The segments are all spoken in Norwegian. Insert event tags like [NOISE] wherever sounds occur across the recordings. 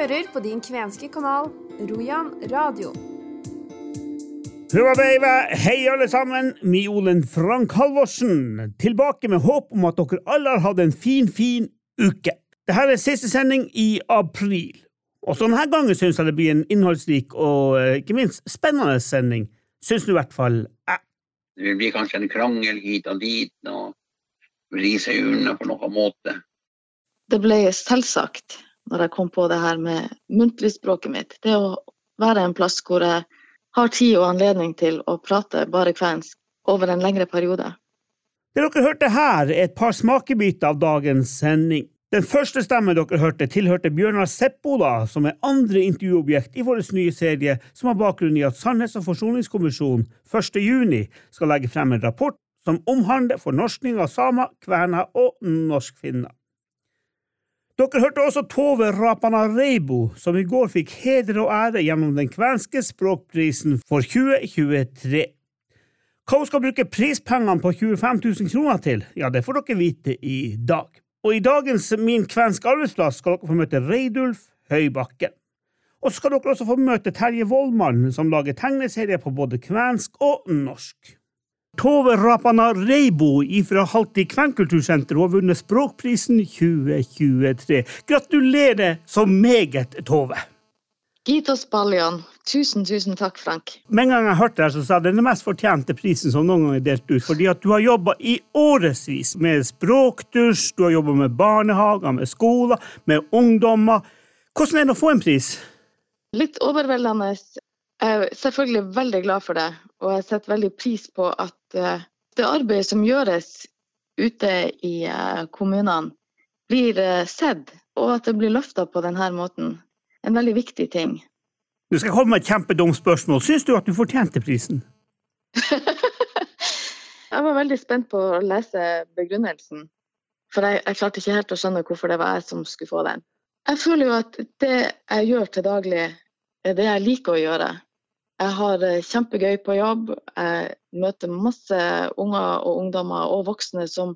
hører på din kvenske kanal Rojan radio. Hurra hei alle sammen, mi Olen Frank Halvorsen, tilbake med håp om at dere alle har hatt en fin, fin uke. Dette er siste sending i april, Også denne gangen syns jeg det blir en innholdsrik og eh, ikke minst spennende sending, syns du i hvert fall jeg. Det blir kanskje en krangel hit og dit, og vri seg unna på noen måte. Det ble selvsagt når jeg kom på det her med muntligspråket mitt. Det å være en plass hvor jeg har tid og anledning til å prate bare kvensk over en lengre periode. Det dere hørte her, er et par smakebiter av dagens sending. Den første stemmen dere hørte, tilhørte Bjørnar Seppola, som er andre intervjuobjekt i vår nye serie, som har bakgrunn i at Sannhets- og forsoningskommisjonen 1. juni skal legge frem en rapport som omhandler fornorskning av samer, kvener og norskfinner. Dere hørte også Tove Rapanareibo, som i går fikk heder og ære gjennom den kvenske språkprisen for 2023. Hva hun skal bruke prispengene på 25 000 kroner til, ja, det får dere vite i dag. Og i dagens Min kvensk arbeidsplass skal dere få møte Reidulf Høybakken. Og så skal dere også få møte Terje Vollmann, som lager tegneserier på både kvensk og norsk. Tove Rapana Reibo fra Halti kvenkultursenter har vunnet Språkprisen 2023. Gratulerer så meget, Tove! Gitos Baljan. Tusen, tusen takk, Frank. Med en gang jeg hørte det, så sa jeg det er den mest fortjente prisen som noen gang er delt ut, fordi at du har jobba i årevis med språkdusj, du har jobba med barnehager, med skoler, med ungdommer. Hvordan er det å få en pris? Litt overveldende. Jeg er selvfølgelig veldig glad for det, og jeg setter veldig pris på at eh, det arbeidet som gjøres ute i eh, kommunene, blir eh, sett, og at det blir løfta på denne måten. En veldig viktig ting. Du skal komme med et kjempedumt spørsmål. Syns du at du fortjente prisen? [LAUGHS] jeg var veldig spent på å lese begrunnelsen, for jeg, jeg klarte ikke helt å skjønne hvorfor det var jeg som skulle få den. Jeg føler jo at det jeg gjør til daglig, er det jeg liker å gjøre. Jeg har det kjempegøy på jobb. Jeg møter masse unger og ungdommer og voksne som,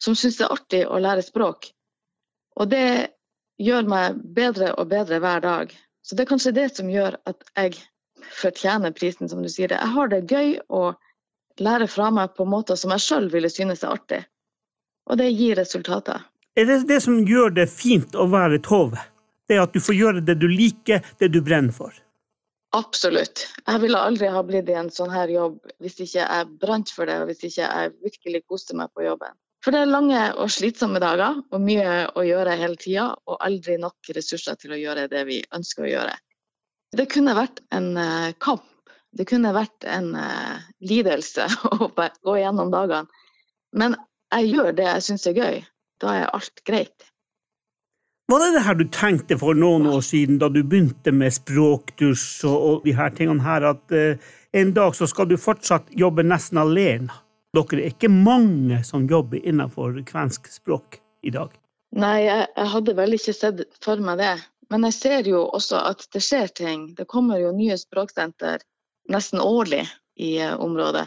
som syns det er artig å lære språk. Og det gjør meg bedre og bedre hver dag. Så det er kanskje det som gjør at jeg fortjener prisen, som du sier. Jeg har det gøy å lære fra meg på måter som jeg sjøl ville synes er artig. Og det gir resultater. Er det det som gjør det fint å være Tove? Det at du får gjøre det du liker, det du brenner for? Absolutt. Jeg ville aldri ha blitt i en sånn her jobb hvis ikke jeg brant for det, og hvis ikke jeg virkelig koste meg på jobben. For det er lange og slitsomme dager, og mye å gjøre hele tida, og aldri nok ressurser til å gjøre det vi ønsker å gjøre. Det kunne vært en uh, kamp. Det kunne vært en uh, lidelse [LAUGHS] å gå gjennom dagene. Men jeg gjør det jeg syns er gøy. Da er alt greit. Var det det her du tenkte for noen år siden, da du begynte med språkdusj og, og de her tingene her, at uh, en dag så skal du fortsatt jobbe nesten alene? Dere er ikke mange som jobber innenfor kvensk språk i dag? Nei, jeg, jeg hadde vel ikke sett for meg det. Men jeg ser jo også at det skjer ting. Det kommer jo nye språksenter nesten årlig i uh, området.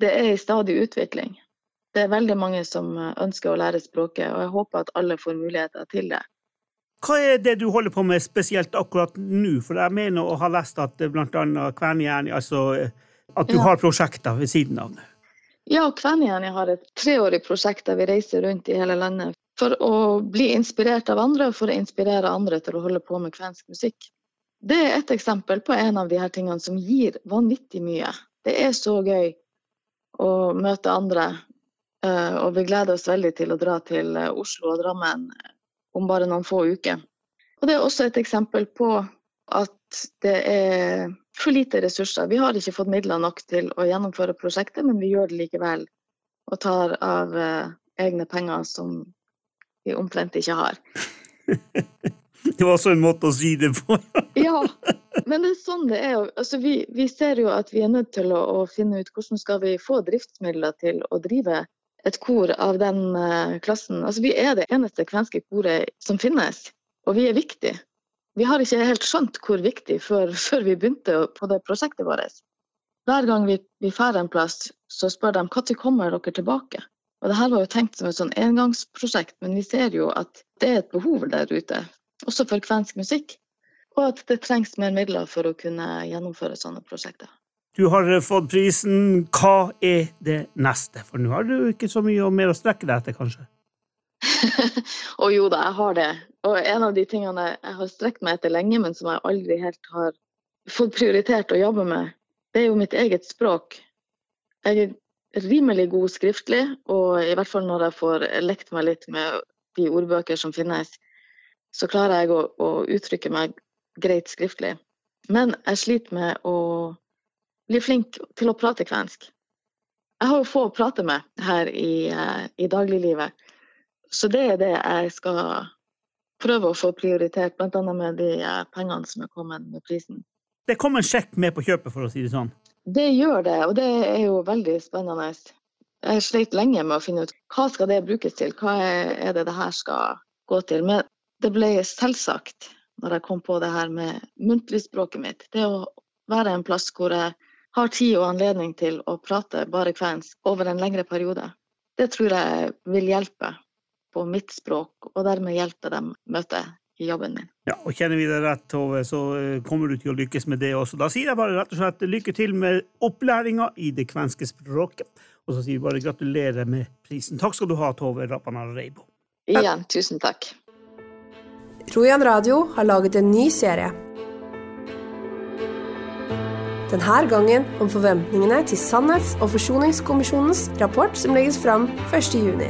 Det er i stadig utvikling det er veldig mange som eh, ønsker å lære språket, og jeg håper at alle får muligheter til det. Hva er det du holder på med spesielt akkurat nå? For jeg mener å ha lest at bl.a. annet altså eh, at du ja. har prosjekter ved siden av det. Ja, Kvenjern har et treårig prosjekt der vi reiser rundt i hele landet for å bli inspirert av andre og for å inspirere andre til å holde på med kvensk musikk. Det er et eksempel på en av de her tingene som gir vanvittig mye. Det er så gøy å møte andre Eh, og vi gleder oss veldig til å dra til eh, Oslo og Drammen eh, om bare noen få uker. Og det er også et eksempel på at det er for lite ressurser. Vi har ikke fått midler nok til å gjennomføre prosjektet, men vi gjør det likevel. Og tar av egne penger som vi omtrent ikke har. [LAUGHS] Det var også en måte å si det på. [LAUGHS] ja, men det er sånn det er. Altså, vi, vi, ser jo at vi er nødt til å, å, finne ut hvordan skal vi få driftsmidler til å drive et kor av den uh, klassen. Altså, vi er det eneste kvenske koret som finnes, og vi er viktige. Vi har ikke helt skjønt hvor viktig før, [LAUGHS] før vi begynte på det prosjektet vårt. Hver gang vi, vi drar en plass, så spør de når kommer dere tilbake. Og det her var jo tenkt som et sånn engangsprosjekt, men vi ser jo at det er et behov der ute også for kvensk musikk. Og at det trengs mer midler for å kunne gjennomføre sånne prosjekter. Du har fått prisen. Hva er det neste? For nå har du ikke så mye mer å strekke deg etter, kanskje? [LAUGHS] og jo da, jeg har det. Og en av de tingene jeg har strekt meg etter lenge, men som jeg aldri helt har fått prioritert å jobbe med, det er jo mitt eget språk. Jeg er rimelig god skriftlig, og i hvert fall når jeg får lekt meg litt med de ordbøker som finnes, så klarer jeg å, å uttrykke meg greit skriftlig. Men jeg sliter med å bli flink til å prate kvensk. Jeg har jo få å prate med her i, eh, i dagliglivet. Så det er det jeg skal prøve å få prioritert, bl.a. med de eh, pengene som er kommet med prisen. Det kom en sjekk med på kjøpet, for å si det sånn? Det gjør det, og det er jo veldig spennende. Jeg sleit lenge med å finne ut hva skal det brukes til, hva er det det her skal gå til. Men det ble selvsagt når jeg kom på det her med muntligspråket mitt. Det å være en plass hvor jeg har tid og anledning til å prate bare kvensk over en lengre periode. Det tror jeg vil hjelpe på mitt språk, og dermed hjelpe dem møte i jobben min. Ja, og Kjenner vi deg rett, Tove, så eh, kommer du til å lykkes med det også. Da sier jeg bare rett og slett lykke til med opplæringa i det kvenske språket. Og så sier vi bare gratulerer med prisen. Takk skal du ha, Tove Rappanar Reibo. Igjen, tusen takk. Rojan Radio har laget en ny serie. Denne gangen om forventningene til Sannhets- og forsoningskommisjonens rapport som legges fram 1.6.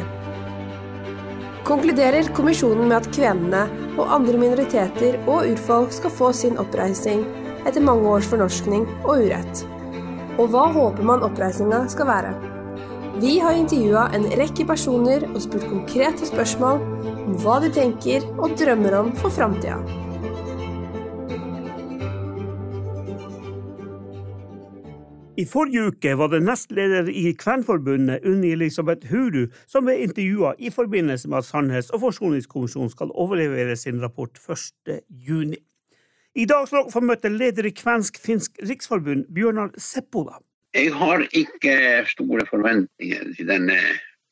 Konkluderer kommisjonen med at kvenene og andre minoriteter og urfolk skal få sin oppreisning etter mange års fornorskning og urett. Og hva håper man oppreisninga skal være? Vi har intervjua en rekke personer og spurt konkrete spørsmål om hva de tenker og drømmer om for framtida. I forrige uke var det nestleder i Kvenforbundet, Unni Elisabeth Huru, som ble intervjua i forbindelse med at Sannhets- og forsoningskommisjonen skal overlevere sin rapport 1. juni. I dag skal dere få møte leder i Kvensk-finsk riksforbund, Bjørnar Seppola. Jeg har ikke store forventninger til denne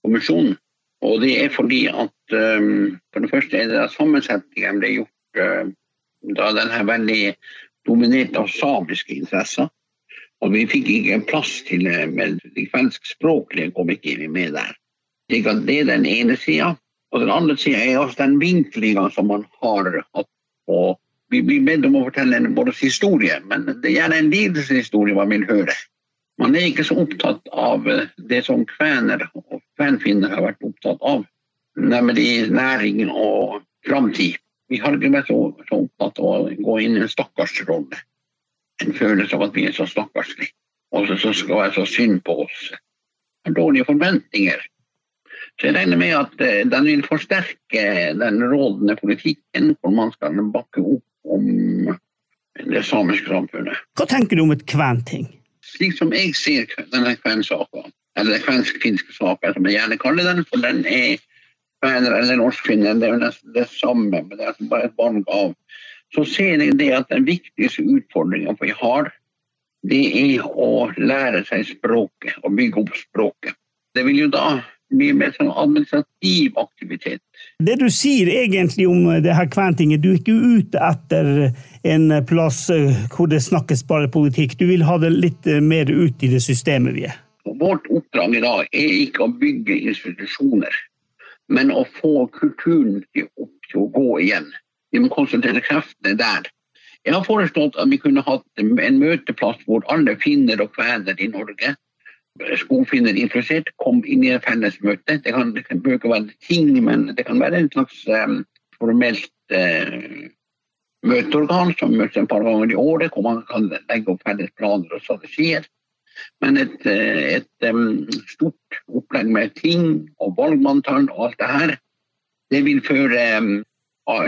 kommisjonen. Og det er fordi at um, for det første er det at sammensetningen ble gjort uh, da den er veldig dominert av samiske interesser. Og vi fikk ikke plass til men de kvenskspråklige kom ikke med der. Det er den ene sida. Og den andre sida er også den vinklinga som man har hatt. Og vi blir bedt om å fortelle en både historie, men det er en lidelseshistorie man vil høre. Man er ikke så opptatt av det som kvener og kvenfinner har vært opptatt av, nemlig næring og framtid. Vi har ikke vært så, så opptatt av å gå inn i en stakkarsrolle en følelse av at vi er så stakkarslige. Og så skal det være så synd på oss. Dårlige forventninger. Så jeg regner med at eh, den vil forsterke den rådende politikken, hvor man skal bakke opp om det samiske samfunnet. Hva tenker du om et kventing? Slik som jeg ser denne kvensaka, eller kvensk-finske saka, som jeg gjerne kaller den, for den er kvener eller norskfinner, det er jo nesten det samme, men det er altså bare et valg av så ser jeg det at den viktigste utfordringa vi har, det er å lære seg språket og bygge opp språket. Det vil jo da bli mer sånn administrativ aktivitet. Det du sier egentlig om det her kventinget, du er ikke ute etter en plass hvor det snakkes bare politikk. Du vil ha det litt mer ut i det systemet vi er. Vårt oppdrag i dag er ikke å bygge institusjoner, men å få kulturen til å gå igjen. Vi må konsentrere kreftene der. Jeg har foreslått at vi kunne hatt en møteplass hvor alle finner og kvener i Norge, skogfinner interessert, kom inn i et fellesmøte. Det kan, det kan ikke være ting, men det kan være en slags um, formelt uh, møteorgan som møtes et par ganger i året, hvor man kan legge opp felles planer og strategier. Men et, et um, stort opplegg med ting og valgmanntall og alt det her, det vil føre um,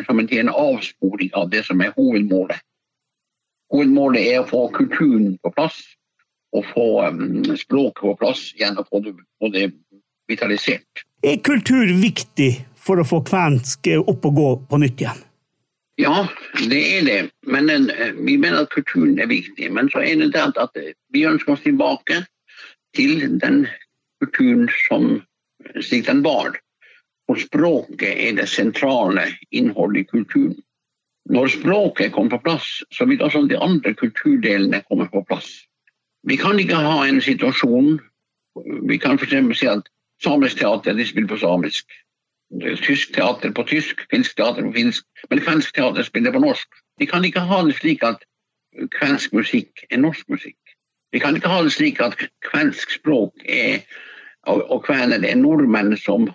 som en avsporing av det som er hovedmålet. Hovedmålet er å få kulturen på plass og få um, språket på plass igjen og få det, få det vitalisert. Er kultur viktig for å få kvensk opp og gå på nytt igjen? Ja, det er det. Men uh, vi mener at kulturen er viktig. Men så er det det at, at vi ønsker oss tilbake til den kulturen som slik den var. Og språket er det sentrale innholdet i kulturen. Når språket kommer på plass, så vil også de andre kulturdelene komme på plass. Vi kan ikke ha en situasjon Vi kan f.eks. si at samisk teater de spiller på samisk. Tysk teater på tysk, finsk teater på finsk. Men kvensk teater spiller på norsk. Vi kan ikke ha det slik at kvensk musikk er norsk musikk. Vi kan ikke ha det slik at kvensk språk er, og, og kvener er nordmenn som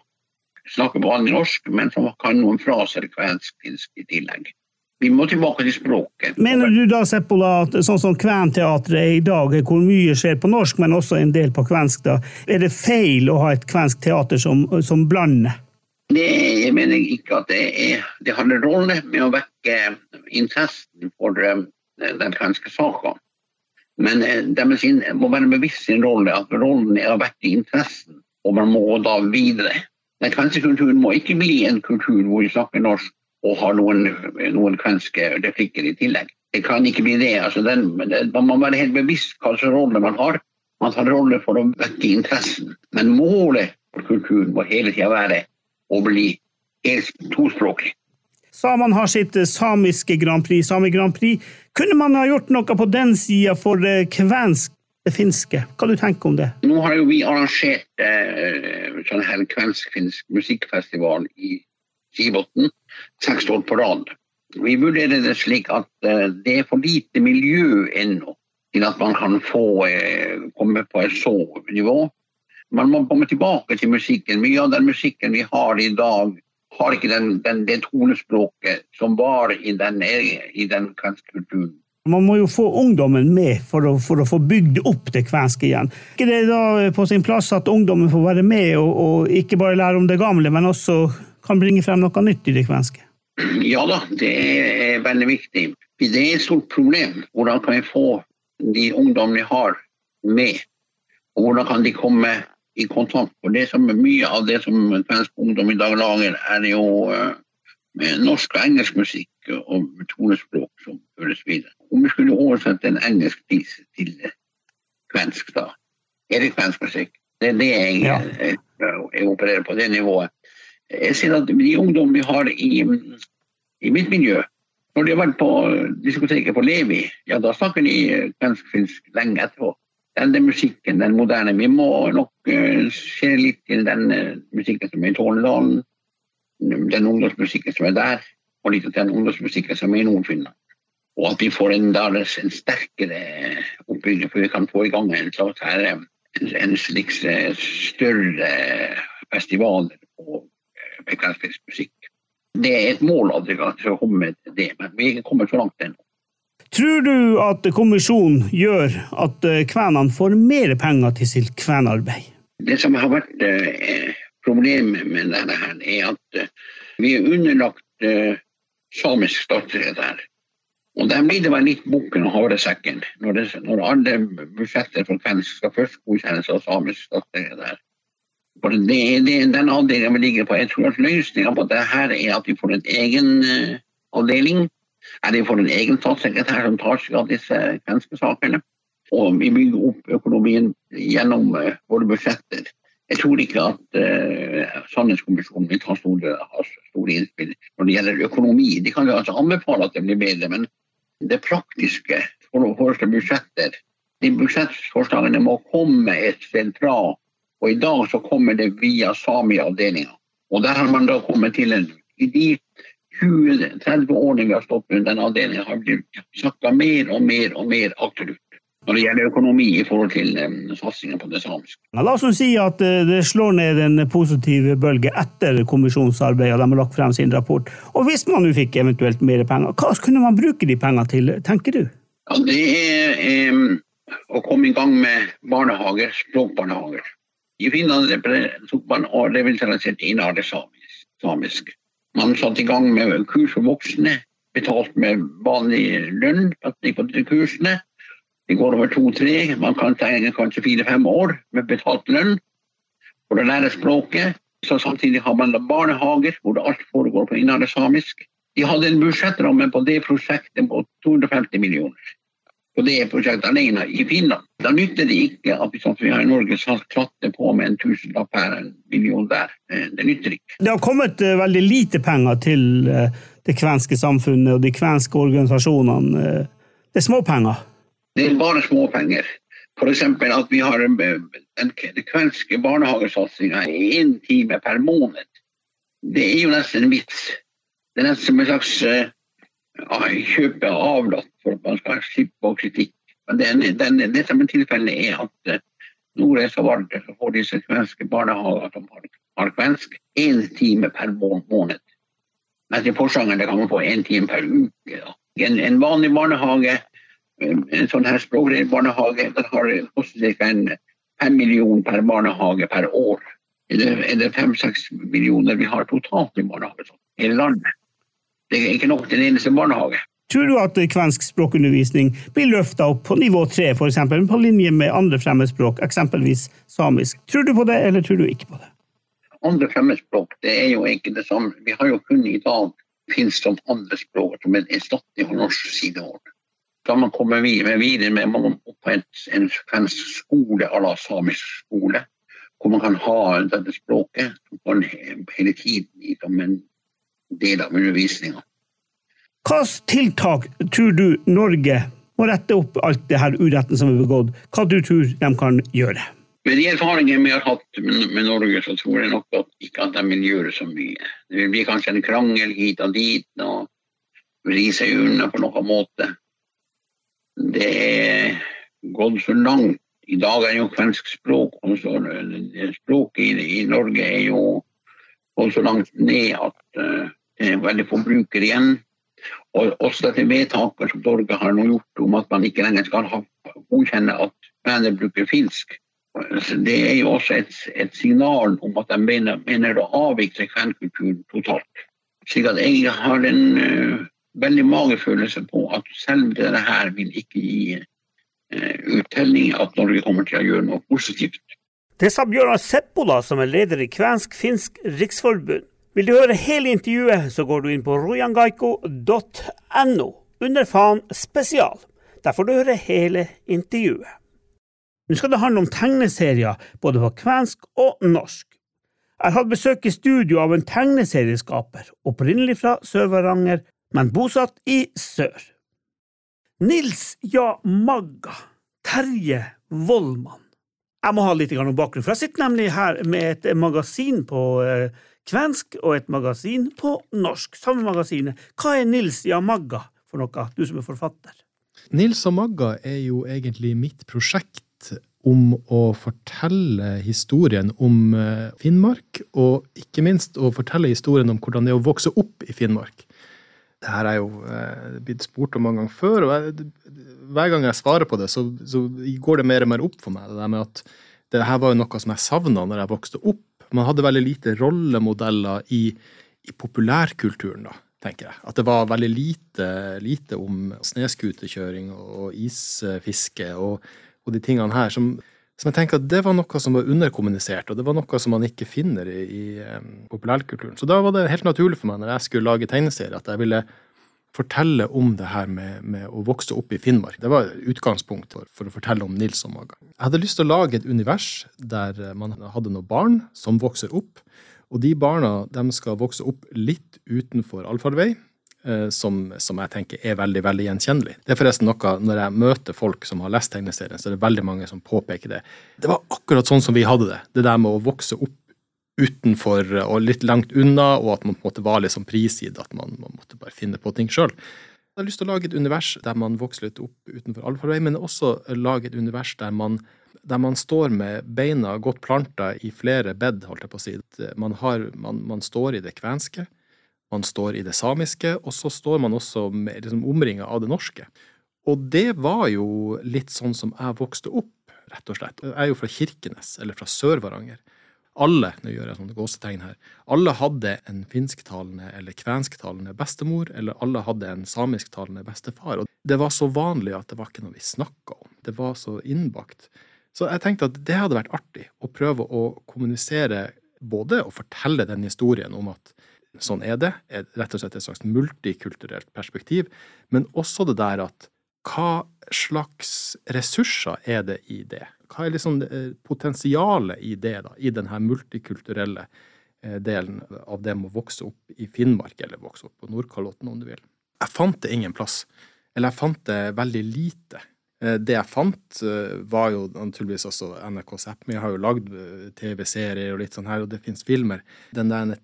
snakker vanlig norsk, men som kan noen fraser kvensk-finsk i tillegg. Vi må tilbake til språket. Mener du da, Seppola, at sånn som Kventeatret er i dag, hvor mye skjer på norsk, men også en del på kvensk, da, er det feil å ha et kvensk teater som, som blander? Det jeg mener ikke at det er Det har en rolle med å vekke interessen for eh, den kvenske saka. Men eh, de må være bevisst sin rolle, at rollen er å vekke interessen, og man må da videre. Den kvenske kulturen må ikke bli en kultur hvor vi snakker norsk og har noen, noen kvenske replikker i tillegg. Det kan ikke bli det. Altså den, man må være helt bevisst hva slags rolle man har. Man tar rolle for å vekke interessen. Men målet for kulturen må hele tida være å bli helt tospråklig. Samene har sitt samiske Grand Prix, Sami Grand Prix. Kunne man ha gjort noe på den sida for eh, kvensk, det finske? Hva du tenker om det? Nå har jo vi arrangert eh, sånn her kvensk-finsk musikkfestival i Skibotn seks år på rad. Vi vurderer det slik at eh, det er for lite miljø ennå til at man kan få eh, komme på et så nivå. Man må komme tilbake til musikken. Mye av den musikken vi har i dag, har ikke den, den, det tonespråket som var i den, i den kvenske kulturen. Man må jo få ungdommen med for å, for å få bygd opp det kvenske igjen. Er det da på sin plass at ungdommen får være med og, og ikke bare lære om det gamle, men også kan bringe frem noe nytt i det kvenske? Ja da, det er veldig viktig. Det er et stort problem. Hvordan kan vi få de ungdommene vi har, med? Og hvordan kan de komme i kontakt? For det som Mye av det som kvensk ungdom i dag lager, er jo med norsk og engelsk musikk og tonespråk som høres videre. Om vi skulle oversette en engelsk pris til kvensk, da er det kvensk musikk. Det er det jeg, ja. jeg, jeg opererer på, det nivået. Jeg ser at de ungdom vi har i, i mitt miljø, når de har vært på diskoteket på Levi, ja da snakker de kvensk-finsk lenge etterpå. Den, den musikken, den moderne. Vi må nok uh, se litt til den uh, musikken som er i Tornedalen, den ungdomsmusikken som er der, og litt til den ungdomsmusikken som er i Nord-Finland. Og at vi får en, der, en sterkere oppbygging, for vi kan få i gang en slags her, en, en slags større festival og kvensk musikk. Det er et mål at vi skal komme til det, men vi er ikke kommet så langt ennå. Tror du at kommisjonen gjør at eh, kvenene får mer penger til sitt kvenarbeid? Det som har vært eh, problemet med dette, her, er at eh, vi er underlagt eh, samisk statsrett her. Og der blir det vel litt bukken og havresekken når, når alle budsjetter for kvensk skal først godkjennes av samisk statssekretær. For det, det, den avdelingen vi ligger på, jeg tror at løsninga på det her er at vi får en egen uh, avdeling. Eller vi får en egen statssekretær som tar seg av disse kvenske sakene. Og vi bygger opp økonomien gjennom uh, våre budsjetter. Jeg tror ikke at uh, Sannhetskommisjonen vil ta store, store innspill når det gjelder økonomi. De kan jo altså anbefale at det blir bedre, men det praktiske for å foreslå budsjetter de budsjettforslagene må komme et sted fra og i dag så kommer det via Sami-avdelinga. Og der har man da kommet til en I de 20-30 årene vi har stått rundt den avdelinga, har vi snakka mer og mer og mer akterut når det gjelder økonomi i forhold til um, satsingen på det samiske. La oss si at uh, det slår ned en positiv bølge etter kommisjonsarbeidet, og de har lagt frem sin rapport. Og hvis man nå fikk eventuelt mer penger, hva kunne man bruke de pengene til, tenker du? Ja, det er um, å komme i gang med barnehager, språkbarnehager. I Finland tok man revitalisert innholdet samisk, samisk. Man satte i gang med kurs for voksne, betalt med vanlig lønn på de kursene. Det går over to-tre, man kan trenge kanskje fire-fem år med betalt lønn for å lære språket. Så samtidig har man barnehager hvor alt foregår på innholdet samisk. De hadde en budsjettramme på det prosjektet på 250 millioner på det prosjektet alene i Finland. Da nytter det ikke at vi, sånn vi har i Norge klatter på med en tusenlapp her, en million der. Det nytter ikke. Det har kommet eh, veldig lite penger til eh, det kvenske samfunnet og de kvenske organisasjonene. Eh, det er småpenger? Det er bare småpenger. F.eks. at vi har den kvenske barnehagesatsinga én time per måned. Det er jo nesten en vits. Det er nesten som en slags ja, kjøpe avlatt for at man skal slippe på kritikk. Men den, den, det som er tilfellet, er at uh, Nordreisa så får disse kvenske barnehager som har, har kvensk, én time per måned. Mens i Porsanger kan man få én time per uke. En, en, vanlig barnehage, en sånn her språkbarnehage, den har kostet ca. fem millioner per barnehage per år. Det fem-seks millioner vi har totalt i barnehage i hele landet. Det er ikke nok til en eneste barnehage. Tror du at kvensk språkundervisning blir løfta opp på nivå tre, f.eks. på linje med andre fremmedspråk, eksempelvis samisk? Tror du på det, eller tror du ikke på det? Andre fremmedspråk det er jo ikke det samme. Vi har jo kun i dag finsk som andre språk, som en erstatning for norsk sideord. Da man kommer videre med man opprette en, en skole à la samisk skole, hvor man kan ha dette språket hele tiden som en del av undervisninga. Hvilke tiltak tror du Norge må rette opp alt det her uretten som er begått? Hva du tror de kan gjøre? Med de erfaringene vi har hatt med Norge, så tror jeg nok at ikke at de vil gjøre så mye. Det vil bli kanskje en krangel hit og dit, og vri seg unna på noen måte. Det er gått så langt. I dag er jo kvensk språk også, Språket i, i, Norge er jo gått så langt ned at uh, det er veldig få bruker igjen. Og også dette vedtaket som Norge har nå gjort om at man ikke lenger skal ha, godkjenne at venner bruker finsk. Det er jo også et, et signal om at de mener, mener å avvikle kvenkulturen totalt. Slik at jeg har en uh, veldig magefølelse på at selv dette her vil ikke gi eh, uttelling at Norge kommer til å gjøre noe positivt. Det sa Bjørnar Seppola, som er leder i Kvensk-finsk riksforbund. Vil du høre hele intervjuet, så går du inn på rojangaiko.no under faen spesial. Der får du høre hele intervjuet. Nå skal det handle om tegneserier, både på kvensk og norsk. Jeg har hatt besøk i studio av en tegneserieskaper, opprinnelig fra Sør-Varanger, men bosatt i sør. Nils Ja Magga Terje Vollmann. Jeg må ha litt bakgrunn, for jeg sitter nemlig her med et magasin på eh, kvensk og et magasin på norsk. Samme magasinet. Hva er Nils Jamagga for noe, du som er forfatter? Nils og Magga er jo egentlig mitt prosjekt om å fortelle historien om eh, Finnmark, og ikke minst å fortelle historien om hvordan det er å vokse opp i Finnmark. Det her er jo eh, blitt spurt om mange ganger før, og jeg, hver gang jeg svarer på det, så, så, går det mer og mer opp for meg. Det der med at det her var jo noe som jeg savna når jeg vokste opp man hadde veldig lite rollemodeller i, i populærkulturen, da, tenker jeg. At det var veldig lite, lite om snøscooterkjøring og isfiske og, og, de tingene her. Som, som, jeg tenker at det var noe som var underkommunisert, og det var noe som man ikke finner i, i populærkulturen. Så da var det helt naturlig for meg når jeg skulle lage tegneserier, at jeg ville fortelle om det her med, med, å vokse opp i Finnmark. Det var utgangspunkt for, for, å fortelle om Nils og Maga. Jeg hadde lyst til å lage et univers der man hadde noen barn som vokser opp. Og de barna de skal vokse opp litt utenfor allfarvei, som, som, jeg tenker er veldig veldig gjenkjennelig. Det er forresten noe når jeg møter folk som har lest tegneserien, så er det veldig mange som påpeker det. Det var akkurat sånn som vi hadde det. Det der med å vokse opp utenfor og litt langt unna, og at man på en måte var litt sånn prisgitt, at man, man, måtte bare finne på ting sjøl. Jeg har lyst til å lage et univers der man vokser litt opp utenfor allfarvei, men også lage et univers der man, der man står med beina godt planta i flere bed, holdt jeg på å si. Man, har, man, man står i det kvenske, man står i det samiske, og så står man også med, liksom, omringa av det norske. Og det var jo litt sånn som jeg vokste opp, rett og slett. Jeg er jo fra Kirkenes, eller fra Sør-Varanger alle nå gjør jeg sånne gåsetegn her, alle hadde en finsktalende eller kvensktalende bestemor, eller alle hadde en samisktalende bestefar. Og det var så vanlig at det var ikke noe vi snakka om. Det var så innbakt. Så jeg tenkte at det hadde vært artig å prøve å kommunisere både å fortelle den historien om at sånn er det, er rett og slett et slags multikulturelt perspektiv, men også det der at hva slags ressurser er det i det? Hva er liksom potensialet i det, da, i denne multikulturelle eh, delen av det med å vokse opp i Finnmark, eller vokse opp på Nordkalotten, om du vil. Jeg fant det ingen plass. Eller jeg fant det veldig lite. Eh, det jeg fant, var jo naturligvis også NRK Sápmi har jo lagd TV-serier og litt sånn her, og det fins filmer. Den der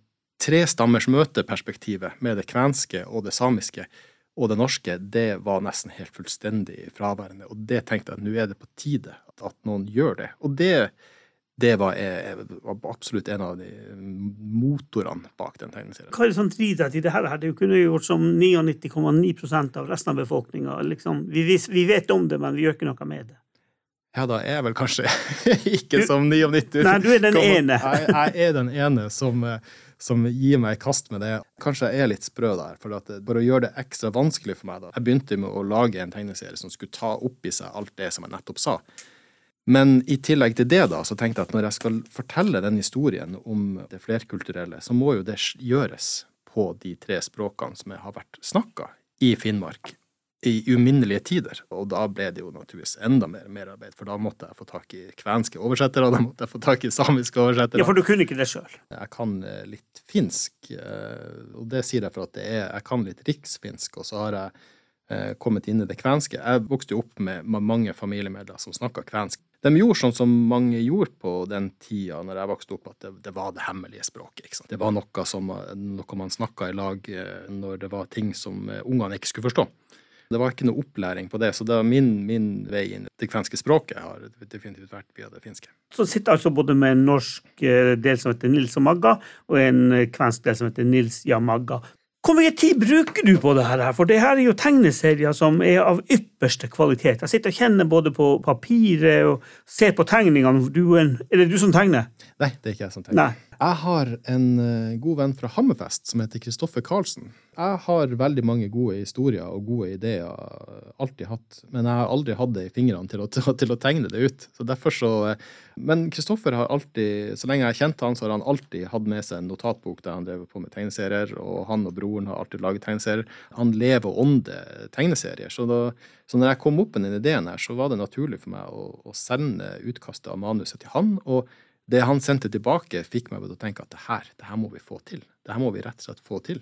trestammers møte-perspektivet med det kvenske og det samiske og det norske, det var nesten helt fullstendig fraværende. Og det tenkte jeg at nå er det på tide at, at noen gjør det. Og det, det var, er, var, absolutt en av de motorene bak den tegneserien. Hva er det som driver deg til det her? Det kunne gjort som 99,9% av resten av befolkninga. Liksom, vi, vi, vet om det, men vi gjør ikke noe med det. Ja, da er jeg vel kanskje [LAUGHS] ikke som 99. Nei, du er den ene. jeg, jeg er den ene som som gir meg i kast med det. Kanskje jeg er litt sprø der, for, at, for å gjøre det ekstra vanskelig for meg. da. Jeg begynte med å lage en tegneserie som skulle ta opp i seg alt det som jeg nettopp sa. Men i tillegg til det, da, så tenkte jeg at når jeg skal fortelle den historien om det flerkulturelle, så må jo det gjøres på de tre språkene som har vært snakka i Finnmark i uminnelige tider. Og da ble det jo naturligvis enda mer merarbeid, for da måtte jeg få tak i kvenske oversettere, og da måtte jeg få tak i samiske oversettere. Ja, For du kunne ikke det sjøl? Jeg kan eh, litt finsk, eh, og det sier jeg for at det er Jeg kan litt riksfinsk, og så har jeg eh, kommet inn i det kvenske. Jeg vokste jo opp med mange familiemedlemmer som snakka kvensk. De gjorde sånn som mange gjorde på den tida når jeg vokste opp, at det, det var det hemmelige språket. Det var noe, som, noe man snakka i lag når det var ting som ungene ikke skulle forstå. Det var ikke noe opplæring på det, så det var min, min vei inn det kvenske språket har definitivt vært via det finske. Så sitter altså både med en norsk eh, del som heter Nils og Magga, og en eh, kvensk del som heter Nils Jamagga. Hvor mye tid bruker du på det her? For det her er jo tegneserier som er av ypperste kvalitet. Jeg sitter og kjenner både på papiret og ser på tegningene. Du, er det du som tegner? Nei, det er ikke jeg som tegner. Nei. Jeg har en eh, god venn fra Hammerfest som heter Kristoffer Karlsen. Jeg har veldig mange gode historier og gode ideer, alltid hatt, men jeg har aldri hatt det i fingrene til å, til å tegne det ut. Så derfor så, eh, Men Kristoffer har alltid, så lenge jeg har kjent han, så har han alltid hatt med seg en notatbok der han drev på med tegneserier, og han og broren har alltid laget tegneserier. Han lever og ånder tegneserier. Så, da, så når jeg kom opp med den ideen her, så var det naturlig for meg å, å sende utkastet av manuset til han. og det han sendte tilbake, fikk meg til å tenke at det her, det her må vi få til. Det her må vi rett og slett få til.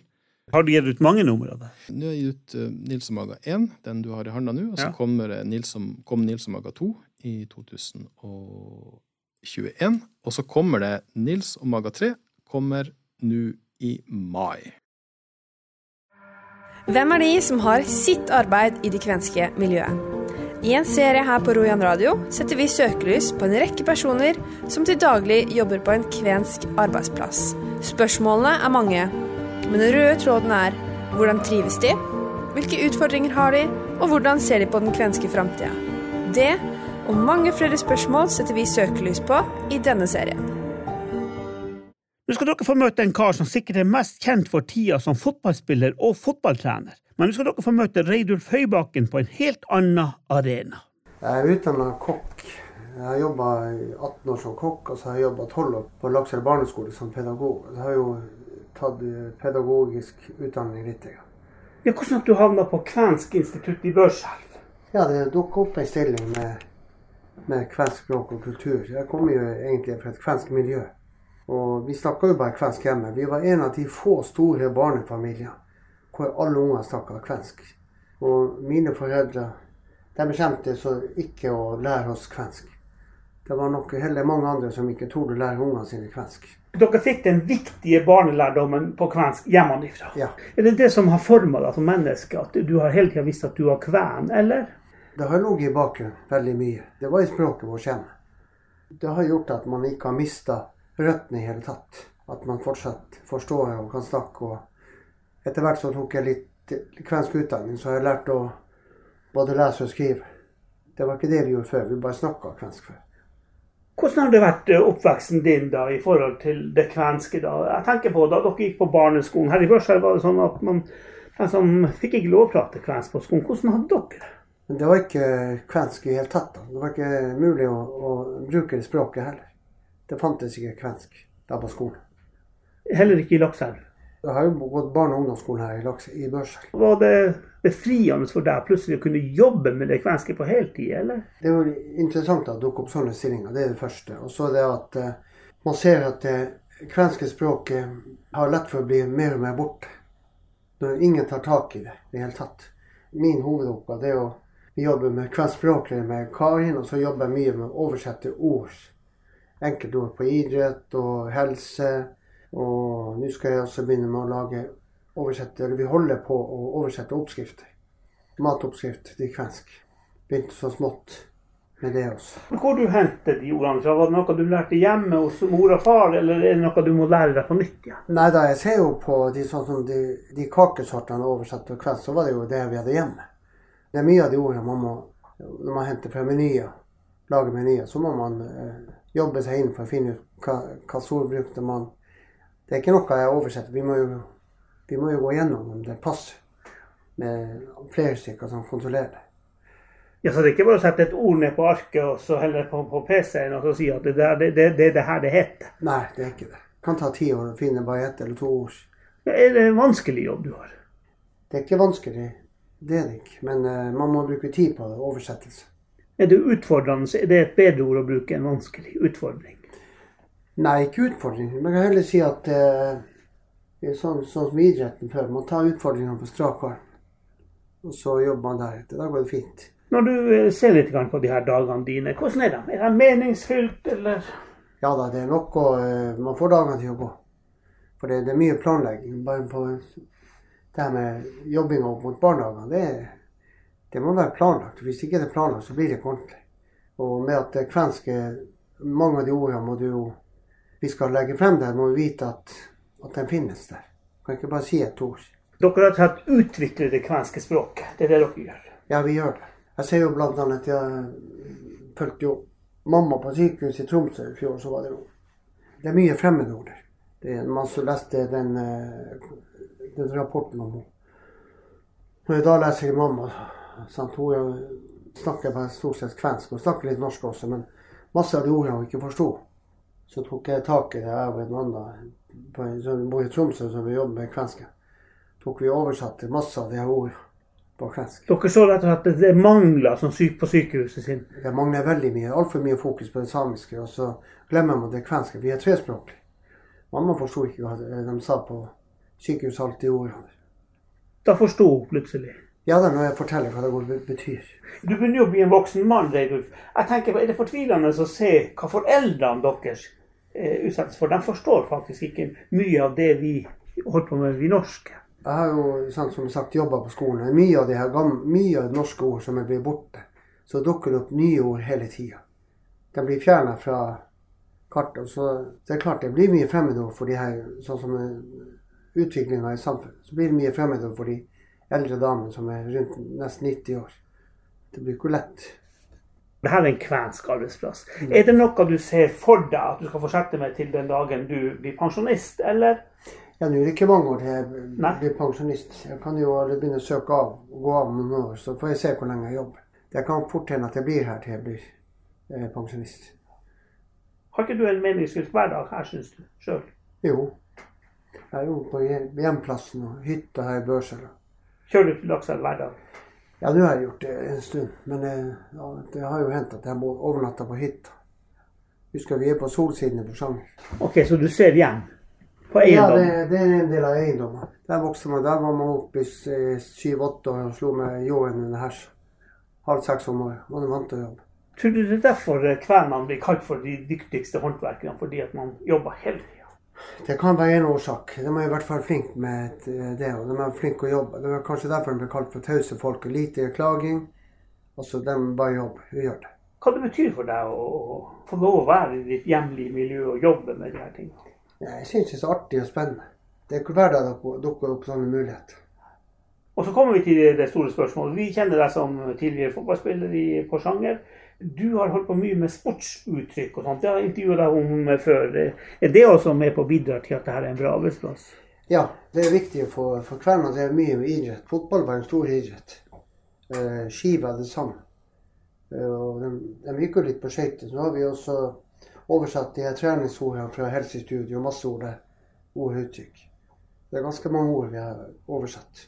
Har du gitt ut mange numre av det? Nå har jeg gitt ut uh, Nils og Maga 1, den du har i handa nå. Og så ja. kommer Nils og, kom Nils og Maga 2 i 2021. Og så kommer det Nils og Maga 3 kommer nå i mai. Hvem er de som har sitt arbeid i det kvenske miljøet? I en serie her på Rojan radio setter vi søkelys på en rekke personer som til daglig jobber på en kvensk arbeidsplass. Spørsmålene er mange, men den røde tråden er hvordan trives de, hvilke utfordringer har de, og hvordan ser de på den kvenske framtida. Det og mange flere spørsmål setter vi søkelys på i denne serien. Nå skal dere få møte en kar som sikkert er mest kjent for tida som fotballspiller og fotballtrener. Men nå skal dere få møte Reidulf Høybakken på en helt annen arena. Jeg er utdanna kokk. Jeg har jobba 18 år som kokk, og så har jeg jobba 12 år på Lakselv barneskole som pedagog. Det har jo tatt pedagogisk utdanning litt. Ja, hvordan at du havna på Kvensk institutt i Børselv? Ja, det dukka opp en stilling med, med kvensk språk og kultur. Jeg kommer jo egentlig fra et kvensk miljø. Og vi snakka jo bare kvensk hjemme. Vi var en av de få store barnefamilier hvor alle unger snakka kvensk. Og mine foreldre de bestemte seg ikke å lære oss kvensk. Det var nok heller mange andre som ikke torde lære ungene sine kvensk. Dere fikk den viktige barnelærdommen på kvensk hjemmefra. Ja. Er det det som har forma deg som menneske, at du har hele tida visst at du har kven, eller? Det har ligget i bakgrunnen veldig mye. Det var i språket vårt hjemme. Det har gjort at man ikke har mista røttene i hele tatt. At man fortsatt forstår og kan snakke og etter hvert så tok jeg litt kvensk utdanning, så har jeg lært å både lese og skrive. Det var ikke det vi gjorde før. Vi bare snakka kvensk før. Hvordan har det vært eh, oppveksten din da i forhold til det kvenske? da? Jeg tenker på Da dere gikk på barneskolen her i Børselv, var det sånn at man liksom, fikk ikke lov å prate kvensk på skolen. Hvordan hadde dere det? Det var ikke kvensk i hele tatt. da. Det var ikke mulig å, å bruke det språket heller. Det fantes ikke kvensk da på skolen. Heller ikke i Lakselv? Jeg har jo gått barne- og ungdomsskolen her i, Laks, i Børsel. Var det befriende for deg plutselig å kunne jobbe med det kvenske på heltid, eller? Det er jo interessant at det dukker opp sånne stillinger. Det er det første. Og så er det at uh, man ser at det kvenske språket har lett for å bli mer og mer borte. Når ingen tar tak i det i det hele tatt. Min hovedoppgave er å jobbe med kvenskspråklige med Karin, og så jobber jeg mye med å oversette ord. Enkeltord på idrett og helse. Og nå skal jeg også begynne med å lage oversette, eller vi holder på å oversette oppskrifter. Matoppskrift til kvensk. Begynte så smått med det også. Hvor du hentet de ordene fra? Var det noe du lærte hjemme hos mor og far, eller er det noe du må lære deg på nytt igjen? Nei da, jeg ser jo på de, sånn som de, de kakesortene oversatt til kvensk, så var det jo det vi hadde hjemme. Det er mye av de ordene man må Når man henter fra menyer, lager menyer, så må man eh, jobbe seg inn for å finne ut hva, hva man. Det er ikke noe jeg oversetter. Vi må jo, vi må jo gå gjennom om det passer, med flere stykker som kontrollerer det. Ja, så det er ikke bare å sette et ord ned på arket og så heller på, på PC-en og så si at det, er det, det, det, det her det heter. Nei, det er ikke det. Det kan ta ti år å finne bare ett eller to ord. Ja, er det en vanskelig jobb du har? Det er ikke vanskelig, det er det ikke. Men uh, man må bruke tid på det, oversettelse. Er det utfordrende? Er det et bedre ord å bruke enn vanskelig? Utfordring? Nei, ikke utfordring. Man kan heller si at uh, det er sånn, sånn som idretten før. Man tar utfordringene på strak arm. Og så jobber man deretter. Da går det fint. Når du eh, ser litt på de her dagene dine, hvordan er de? Er de meningsfylt, eller? Ja da, det er nok å Man får dagene til å gå. For det, det er mye planlegging. Bare på det her med jobbinga opp mot barnehagene, det, det, må være planlagt. Hvis ikke det er planlagt, så blir det ikke ordentlig. Og med at det kvenske Mange av de ordene må du jo Vi skal legge frem der, må vi vite at, at den finnes der. Kan ikke bare si et ord. Dere har tatt utvikle det kvenske språket. Det er det dere gjør? Ja, vi gjør det. Jeg ser jo blant annet jeg fulgte jo mamma på sykehus i Tromsø i fjor, så var det jo Det er mye fremmedord der. Det er man som leste den, eh, den rapporten om henne. Når jeg da leser jeg mamma, sant, hun snakker bare stort sett kvensk. Hun snakker litt norsk også, men masse av de ordene hun ikke forsto. Så tok jeg tak i det, jeg og en annen på, som bor i Tromsø, som vi jobber med kvensk. Tok vi oversatte masse av de her ordene på kvensk. Dere så rett og slett det mangler som syk på sykehuset sin? Det mangler veldig mye. Altfor mye fokus på det samiske. Og så glemmer man det kvenske. Vi er trespråklige. Mamma forsto ikke hva de sa på sykehuset alltid ordet. Da forsto hun plutselig? Ja da, når jeg forteller hva det betyr. Du begynner jo å bli en voksen mann, Reidulf. Jeg tenker, Er det fortvilende å se hva foreldrene deres utsettes for? De forstår faktisk ikke mye av det vi holder på med, vi norske. Jeg har jo sant, som sagt jobba på skolen. Mye av det her mye av det norske ord som er blitt borte. Så dukker det opp nye ord hele tida. De blir fjerna fra kartet. Så det er klart det blir mye fremmedord for de her, sånn som utviklinga i samfunnet. Så blir det mye fremmedord for de eldre damene som er rundt nesten 90 år. Det blir ikke lett. Dette er en kvensk arbeidsplass. Mm. Er det noe du ser for deg at du skal fortsette med til den dagen du blir pensjonist, eller? Ja, nå er det ikke mange år til jeg blir pensjonist. Jeg kan jo begynne å søke av og gå av om noen år, så får jeg se hvor lenge jeg jobber. Jeg kan fort hende at jeg blir her til jeg blir eh, pensjonist. Har ikke du en meningsfylt hverdag her, syns du sjøl? Jo. Jeg er jo på hjemplassen og hytta her i Børselv. Kjører du til Lakselv hver dag? Ja, nå har jeg gjort det en stund. Men eh, ja, det har jo hendt at jeg må overnatte på hytta. Husker vi er på solsiden i Porsanger. Ok, så du ser hjem? På eiendom? Ja, det, det, er en del av eiendommen. Der vokste man. Der var man oppe i syv-åtte år og slo med ljåen under hers. Halv seks om året. Man er vant til å jobbe. Tror du det er derfor kvenene blir kalt for de dyktigste håndverkerne? Fordi at man jobber hele tida? Det kan være en årsak. De er i hvert fall flinke med det. og De er flinke å jobbe. Det var kanskje derfor de ble kalt for tause folk. Lite klaging. Altså, de bare jobber. Hun gjør det. Hva det betyr for deg å få lov å være i ditt hjemlige miljø og jobbe med de her tingene? Jeg syns det er så artig og spennende. Det er ikke hver dag det dukker opp sånne muligheter. Og så kommer vi til det store spørsmålet. Vi kjenner deg som tidligere fotballspiller i Porsanger. Du har holdt på mye med sportsuttrykk og sånt. Det har jeg intervjuet deg om før. Er det også med på å bidra til at dette er en bra arbeidsplass? Ja, det er viktig for, for kvelden. Det er mye med idrett. Fotball var en stor idrett. Eh, ski var det samme. Eh, og de, de gikk jo litt på skøyter. Så nå har vi også oversatt de her treningsordene fra helsestudio. Masse ord der. Ord og uttrykk. Det er ganske mange ord vi har oversatt.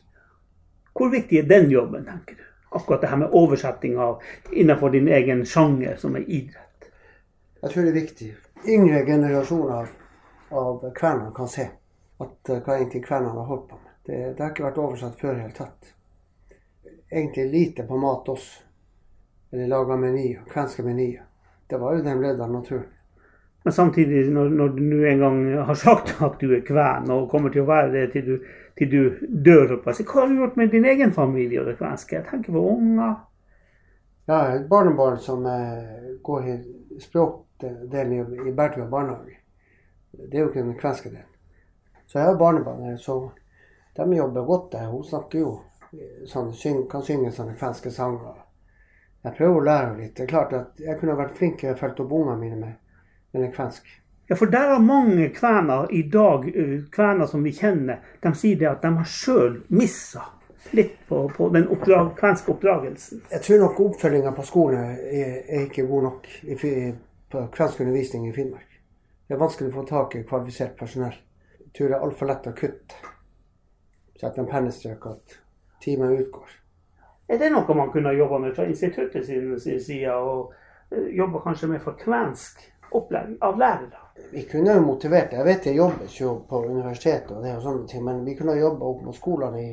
Hvor viktig er den jobben, tenker du? Akkurat det her med oversetting av innenfor din egen sjanger, som er idrett? Jeg tror det er viktig. Yngre generasjoner av kvener kan se. At uh, hva egentlig kvenene har holdt på med. Det, det, har ikke vært oversatt før i det hele tatt. Egentlig lite på mat også. Eller laga menyer, kvenske menyer. Det var jo den av naturen. Men samtidig, når, når, du nå en gang har sagt at du er kven, og kommer til å være det til du, til du dør Hva har du gjort med din egen familie og det? Jeg tenker på unger. Ja, et barnebarn som eh, går i språkdelen i, Bertua barnehage. Det er jo ikke den kvenske delen. Så jeg har barnebarn her, så de jobber godt der. Hun snakker jo sånn, syng, kan synge sånne kvenske sanger. Jeg prøver å lære litt. Det er klart at Jeg kunne vært flinkere fulgt opp ungene mine med, med den kvensk. Ja, for der er mange kvener i dag, kvener som vi kjenner, de sier det at de har sjøl missa litt på, på den oppdrag, kvenske oppdragelsen. Jeg tror nok oppfølginga på skolen er, er, ikke god nok i, på kvensk undervisning i Finnmark. Det er vanskelig å få tak i kvalifisert personell. Jeg tror det er altfor lett å kutte. Sette en pennestrøk at timen utgår. Er det noe man kunne jobba med fra instituttet sin, sin side, og jobba kanskje med for kvensk opplæring av lærere? Vi kunne jo motivert Jeg vet det jobbes jo på universitetet, og det og sånne ting, men vi kunne jobba opp mot skolene i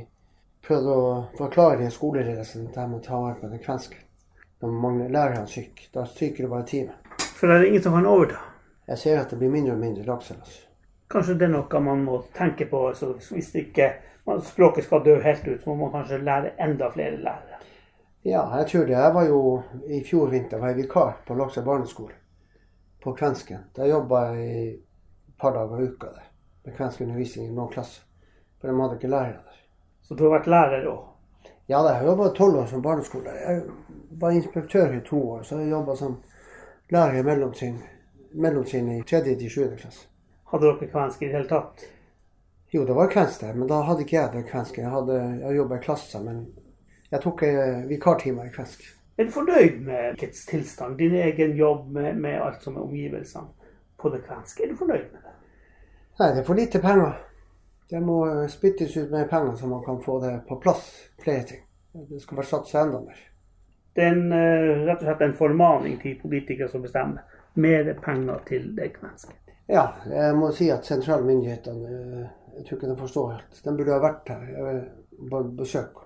prøvd å forklare skoleledelsen at de må ta vare på den kvenske. Når mange lærere er syke, da stryker det bare timen. For det er ingen som kan overta? Jeg ser at det blir mindre og mindre lakselus. Kanskje det er noe man må tenke på. Så hvis ikke språket skal dø helt ut, så må man kanskje lære enda flere lærere. Ja, jeg tror det. Jeg var jo i fjor vinter var jeg vikar på Laksa barneskole. På kvensken. Da jobba jeg i et par dager i uka der. Med kvensk undervisning i noen klasser. For de hadde ikke lærere der. Så du har vært lærer òg? Ja, jeg har jobba tolv år som barneskole. Jeg var inspektør i to år, så jeg jobba som lærer i mellomtiden, i tredje til sjuende klasse. Hadde dere kvensk i det hele tatt? Jo, det var kvensk der, men da hadde ikke jeg det kvenske. Jeg, hadde, jeg jobba i klasse, men jeg tok eh, vikartimer i kvensk. Er du fornøyd med rikets tilstand, din egen jobb med, med alt som er omgivelsene på det kvenske? Er du fornøyd med det? Nei, det er for lite penger. Det må eh, spyttes ut mer penger, så man kan få det på plass, flere ting. Det skal være satsa enda mer. Det er en, eh, rett og slett en formaning til politikere som bestemmer mer penger til det kvenske. Ja, jeg må si at sentralmyndighetene eh, jeg tror ikke de forstår helt. De burde ha vært her på besøk.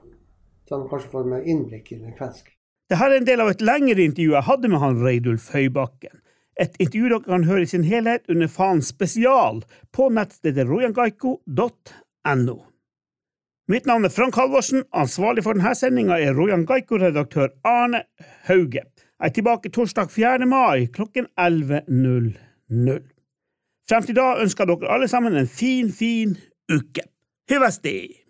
Så de kanskje får mer innblikk i den kvenske. Dette er en del av et lengre intervju jeg hadde med han Reidulf Høybakken. Et intervju dere kan høre i sin helhet under faen spesial på nettstedet rojangaiko.no. Mitt navn er Frank Halvorsen. Ansvarlig for denne sendinga er Rojan Gaiko-redaktør Arne Hauge. Jeg er tilbake torsdag 4. mai klokken 11.00. Frem til da ønsker dere alle sammen en fin, fin uke. Hyvesti!